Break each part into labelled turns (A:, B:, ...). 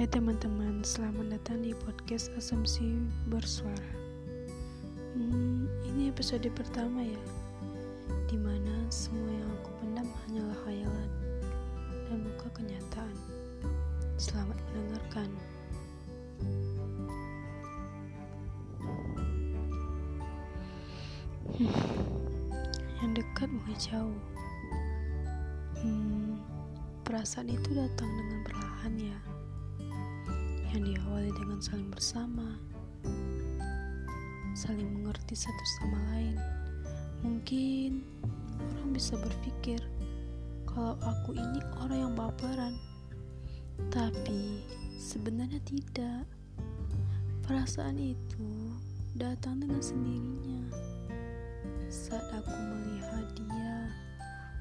A: Hai teman-teman, selamat datang di podcast Asumsi Bersuara. Hmm, ini episode pertama ya, di mana semua yang aku pendam hanyalah khayalan dan bukan kenyataan. Selamat mendengarkan. Hmm, yang dekat mulai jauh. Hmm, perasaan itu datang dengan perlahan ya yang diawali dengan saling bersama, saling mengerti satu sama lain. Mungkin orang bisa berpikir kalau aku ini orang yang baperan, tapi sebenarnya tidak. Perasaan itu datang dengan sendirinya saat aku melihat dia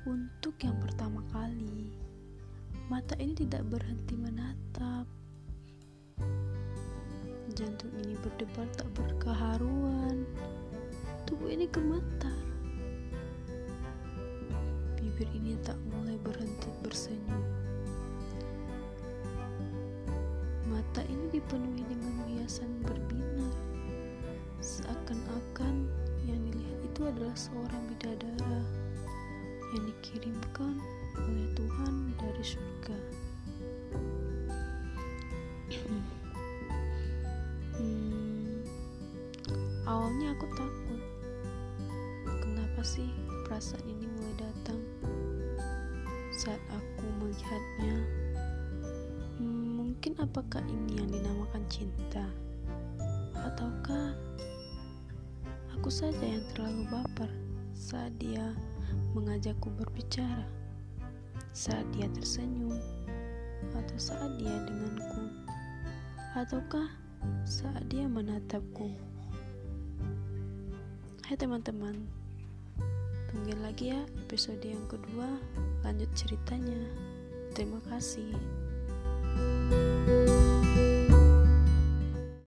A: untuk yang pertama kali. Mata ini tidak berhenti menatap jantung ini berdebar tak berkeharuan. Tubuh ini gemetar. Bibir ini tak mulai berhenti bersenyum. Mata ini dipenuhi dengan hiasan berbinar. Seakan-akan yang dilihat itu adalah seorang bidadara yang dikirimkan oleh Tuhan dari surga. Awalnya aku takut. Kenapa sih perasaan ini mulai datang? Saat aku melihatnya, mungkin apakah ini yang dinamakan cinta? Ataukah aku saja yang terlalu baper saat dia mengajakku berbicara? Saat dia tersenyum? Atau saat dia denganku? Ataukah saat dia menatapku? Hai teman-teman, tungguin lagi ya episode yang kedua, lanjut ceritanya. Terima kasih.